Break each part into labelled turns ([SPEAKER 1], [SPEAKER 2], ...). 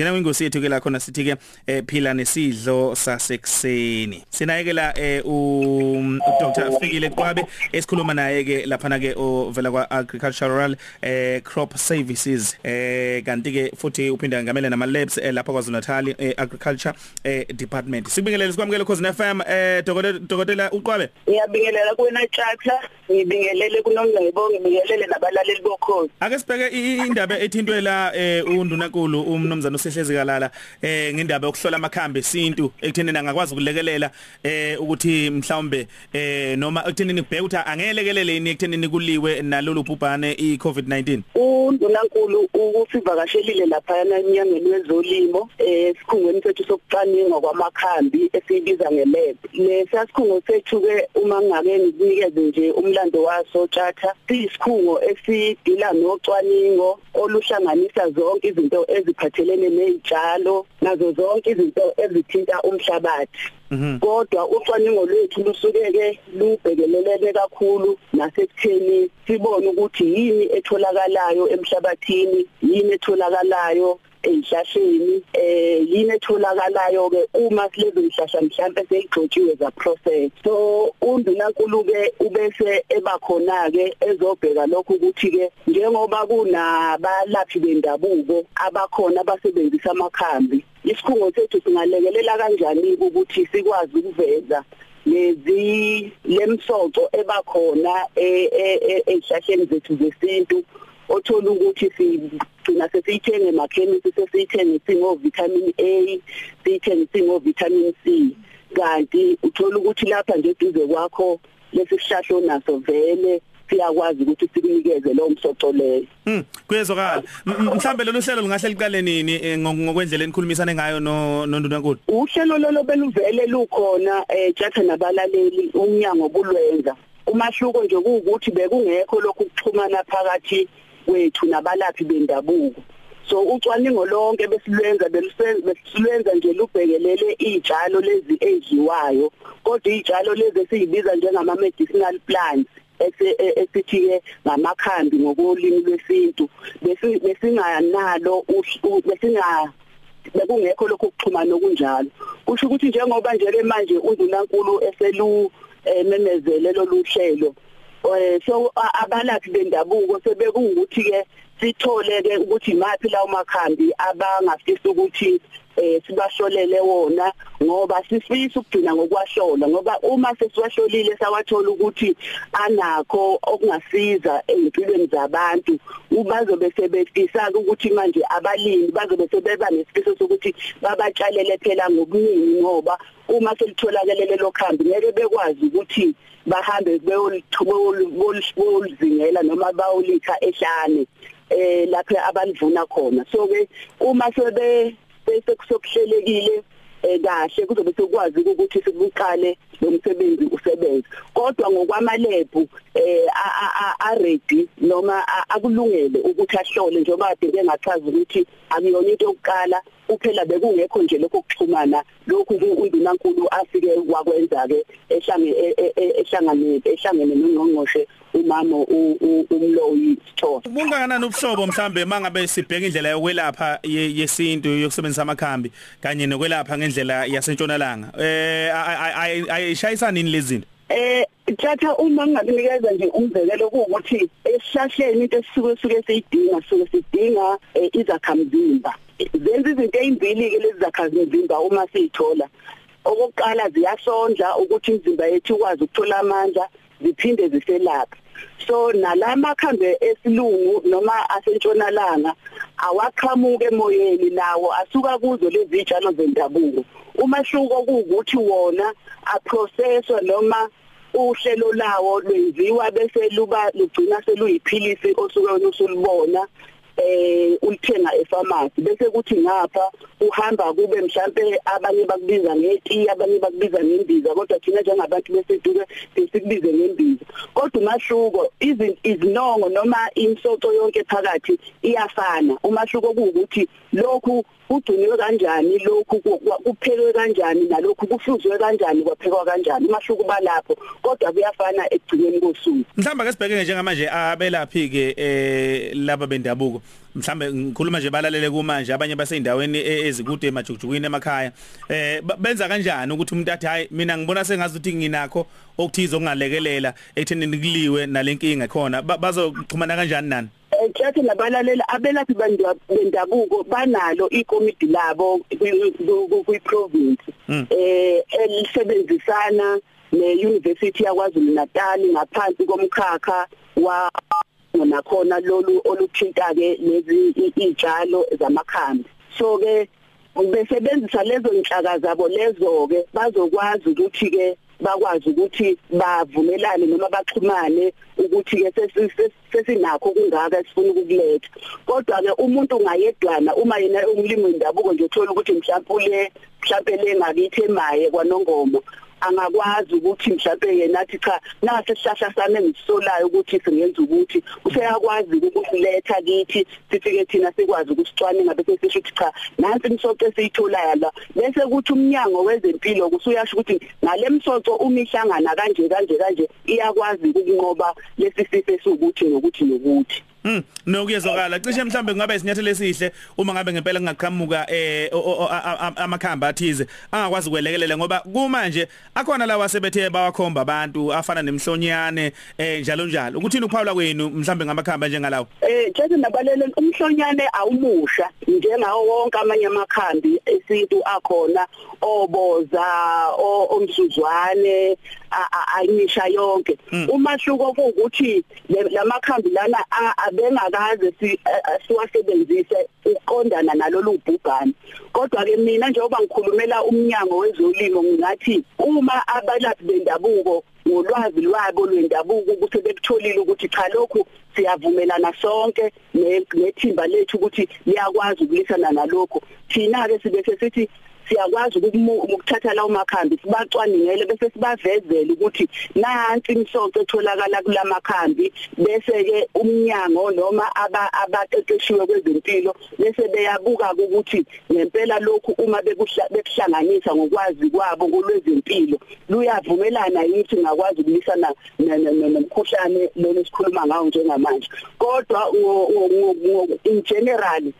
[SPEAKER 1] singena kwingosi yethu ke la khona sithi ke eh, phila nesidlo sasekuseni. Sinayeke la eh, u Dr. Fikile Qwabe esikhuluma naye ke lapha na ke ovela kwa agricultural eh, crop services. Eh kanti ke futhi uphinda ngamele nama labs eh, lapha kwaZulu Natal eh, agriculture eh, department. Sibingelele sikwamukele cause FM eh dokotela uqwabe.
[SPEAKER 2] Ngiyabingelela kuwena Tjatha ngibingelele kunomngcebo ngibingelele nabalaleli bokhozi.
[SPEAKER 1] Ake sibheke indaba ethintwe la eh, undunankulu umnumzana usehlezi kalala eh ngendaba yokuhlola amakhambi esintu ekuthenini angakwazi ukulekelela eh ukuthi mhlawumbe eh noma ekuthenini kubheka ukuthi angelekelele yini ekuthenini kuliwe nalolu bhubhane iCovid-19
[SPEAKER 2] undunankulu ukusivakashelile lapha enyangeni wezolimo eh sikhungweni sethu sokucwaninga kwamakhambi esibiza ngelab. Lesasikhungo sethu ke uma ngake ngikunikeze nje umlando waso tjatha siyisikhungo esidila nocwaningo oluhlanganisa zonke izinto eziphathelene nezitshalo nazo zonke izinto ezithinta umhlabathi. Kodwa ucwaningo lwethu lusuke ke lubhekeleleke kakhulu nasekutheni sibone ukuthi yini etholakalayo emhlabathini yini etholakalayo ezihlahleni eh yini etholakalayo ke uma silezo zihlahla mhlambe seyigcotshiwe za process so undunankulu ke ubese ebakhona ke ezobheka lokho ukuthi ke njengoba kunabalaphi bendabuko abakhona abasebenzisa amakhambi isikhungo sethu singalekelela kanjani ukuthi sikwazi ukuveza lezi lemsoco ebakhona ezihlahleni zethu zesintu othola ukuthi sigcina sesiyithenge emakhemisi sesiyithenge singo vitamin A siyithenge singo vitamin C. Kanti uthola ukuthi lapha nje duze kwakho lesi sihlahla onaso vele siyakwazi ukuthi sikunikeze lo msoco leyo.
[SPEAKER 1] Mm kuyezwakala. Mhlambe lolu hlelo lingahle liqale nini ngokwendlela enikhulumisane ngayo no nondunankulu?
[SPEAKER 2] Uhlelo lolo beluvele lukhona eh jatha nabalaleli umnyango bulwenza umahluko nje kuukuthi bekungekho lokhu kuxhumana phakathi kwethu nabalaphi bendabuko. So ucwaningo lonke besilwenza besilwenza nje lubhekelele izitshalo lezi ezidliwayo kodwa izitshalo lezi esizibiza njengama medicinal plants esithi ke ngamakhambi ngokolimi lwesintu. Besinganalo besinga bekungekho lokho kuxhumana okunjalo kusho ukuthi njengoba nje ke manje undunankulu eselu memezele lo luhlelo eh so abalaphi bendabuko sebekungukuthi ke sithole ke ukuthi mathi lawo makhambi abangafisa ukuthi eh sibahlolele wona ngoba sifisa ukugcina ngokwahlola ngoba uma sesiwahlolile sawathola ukuthi anakho okungasiza empilweni zabantu. Bazobe sebefisa ukuthi manje abalimi bazobe sebeba nesifiso sokuthi babatshalele phela ngobuningi ngoba uma selitholakele lelo khambi ngeke bekwazi ukuthi bahambe beyolizingela noma bawulitha ehlane eh lapha abalivuna khona. So ke uma sebe sekuhlelekile kahle kuzobe sekwazi ukuthi sikuqale lo msebenzi usebenze. Kodwa ngokwamalebhu eh a ready noma akulungele ukuthi ahlole njengoba kade bengachaza ukuthi akuyona into yokuqala kuphela bekungekho nje lokho kuxhumana. Lokhu undunankulu afike wakwenza ke ehlange ehlangane ehlangene nongqongqoshe umama umloyi Sithole.
[SPEAKER 1] Bungakanani ubuhlobo mhlambe mangabe sibheka indlela yokwelapha yesintu yokusebenzisa amakhambi kanye nokwelapha ngendlela yasentshonalanga? Eh ayishayisana ini lezi zinto?
[SPEAKER 2] Eh thatha uma ngingakunikeza nje umzekelo kuukuthi esihlahleni into esisuke suke siyidinga suke sidinga izakhamzimba. Zenza izinto ezimbili ke lezi zakhamzimba uma siyithola. Okokuqala ziyasondla ukuthi imizimba yethu ikwazi ukuthola amandla ziphinde ziselapha so nalamakhambe esilungu noma asentshonalanga awaqhamuke emoyeni nawo asuka kuzo lezi zitshalo zendabuko. Umahluko kuukuthi wona aprocesswa noma uhlelo lawo lwenziwa bese luba lugcina seluyiphilisi osuke wena usulibona eh ulithenga epharmacy. Bese kuthi ngapha uhamba kube mhlambe abanye bakubiza ngeti abanye bakubiza ngembiza kodwa thina njengabantu beseduke sikubize ngembiza kodwa umahluko izinongo noma imsoco yonke phakathi iyafana. Umahluko kuukuthi lokhu kugciniwe kanjani lokhu kuphekwe kanjani nalokhu kufuzwe kanjani kwaphekwa kanjani. Umahluko balapho kodwa kuyafana ekugcineni kosuku.
[SPEAKER 1] Mhlamba ke sibheke njengamanje abelaphi ke eh laba bendabuko. Mhlambe ngikhuluma nje balalele kumanje abanye baseyindaweni ezikude emajukujukwini emakhaya eh benza kanjani ukuthi umuntu athi hayi mina ngibona sengazi ukuthi nginakho okuthize okungalekelela ekuthenini kuliwe nalenkinga khona bazoxhumana kanjani nani
[SPEAKER 2] echathi nabalaleli abelaphi bendabuko banalo ikomiti labo kwi province eh elisebenzisana neuniversity yakwaZulu Natal ngaphansi komkhakha wa nakhona lolu oluthinta ke lezi izitshalo zamakhambi. So ke besebenzisa lezo inhlaka zabo lezo ke bazokwazi ukuthi ke bakwazi ukuthi bavumelane noma baxhumane ukuthi ke sesinakho kungaka sifuna ukukuletha kodwa ke umuntu ungayedwana uma yena umlimi wendabuko nje uthola ukuthi mhlawumbe mhlawumbe lengakithi emaye kwanongoma. Angakwazi ukuthi mhlawumbe yena athi cha nasi isihlahla sami engisolayo ukuthi singenza ukuthi useyakwazi ukusiletha kithi sifike thina sikwazi ukusicwaninga bese sisho ukuthi cha nansi imisoco esiyitholayo la. Bese kuthi umnyango wezempilo kusuyasho ukuthi ngale misoco umihlangana kanje kanje kanje iyakwazi ukunqoba lesi sifo esukuthi nokuthi nokuthi.
[SPEAKER 1] Mm nokuyezwakala. Cishe mhlambe kungabe isinyathelo esihle uma ngabe ngempela ngaqhamuka eh amakhamba athize angakwazi ukwelekelela ngoba kumanje akhona lawa sebethe bawakhomba abantu afana nemhlonyane eh njalo njalo. Ukuthini ukuphawula kwenu mhlambe ngamakhamba njengalawo
[SPEAKER 2] eh tshela nabalele umhlonyane awumusha njengawo wonke amanye amakhambi esintu akhona oboza omsuzwane ayisha yonke. Umahluko ukuthi lamakhambi lana abengakaze siwasebenzise uqondana nalolu bhubhane. Kodwa ke mina njengoba ngikhulumela umnyango wezolimo ngingathi uma abalaphi bendabuko ngolwazi lwabo lwendabuko ukuthi bekutholile ukuthi cha lokhu siyavumelana sonke nethimba lethu ukuthi liyakwazi ukulisana nalokho thina ke sibe sithi siyakwazi ukuthatha lawo makhambi sibacwaningele bese sibavezele ukuthi nansi imisoco etholakala kulamakhambi bese ke umnyango noma abaqeqeshiwe kwezempilo bese beyabuka ukuthi ngempela lokhu uma bekuhlanganisa ngokwazi kwabo kolwezempilo luyavumelana yithi ngakwazi ukulisana nomkhuhlane lo sikhuluma ngawo njengamanje. Kodwa in general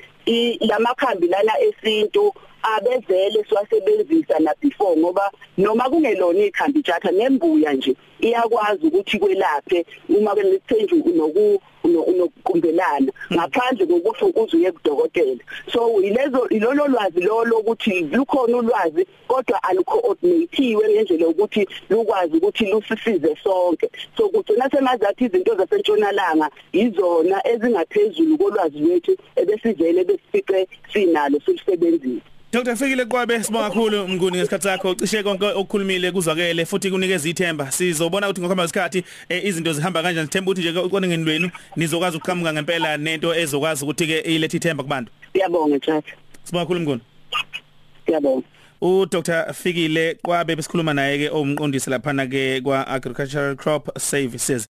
[SPEAKER 2] lamakhambi lana esintu abevele siwasebenzisa na before ngoba noma kungelona ikhambi jatha nembuya nje iyakwazi ukuthi kwelaphe uma kunethenju noku unokuqumbelana ngaphandle kokuthi ukuze uye kudokotela. So yilezo ilolo lwazi lolo ukuthi lukhona ulwazi kodwa alucoordinatiwe ngendlela ukuthi lukwazi ukuthi lusisize sonke. So kugcina semazathi izinto zasentshonalanga izona ezingaphezulu kolwazi lwethu ebesivele besifice sinalo silisebenzisa
[SPEAKER 1] Dr Fikile Kwabe sibonga kakhulu mnguni ngesikhathi sakho. Cishe konke okukhulumile kuzwakele futhi kunikeza ithemba. Sizobona ukuthi ngokuhamba kwesikhathi izinto zihamba kanjani. Sithemba ukuthi nje koningeni lwenu nizokwazi ukuqhamuka ngempela nento ezokwazi ukuthi ke ilethe ithemba kubantu.
[SPEAKER 2] Siyabonga tjatha
[SPEAKER 1] Sibonga kakhulu mnguni.
[SPEAKER 2] Siyabonga.
[SPEAKER 1] U Dr Fikile Kwabe besikhuluma naye ke omqondisi lapha na ke kwa Agricultural Crop Services.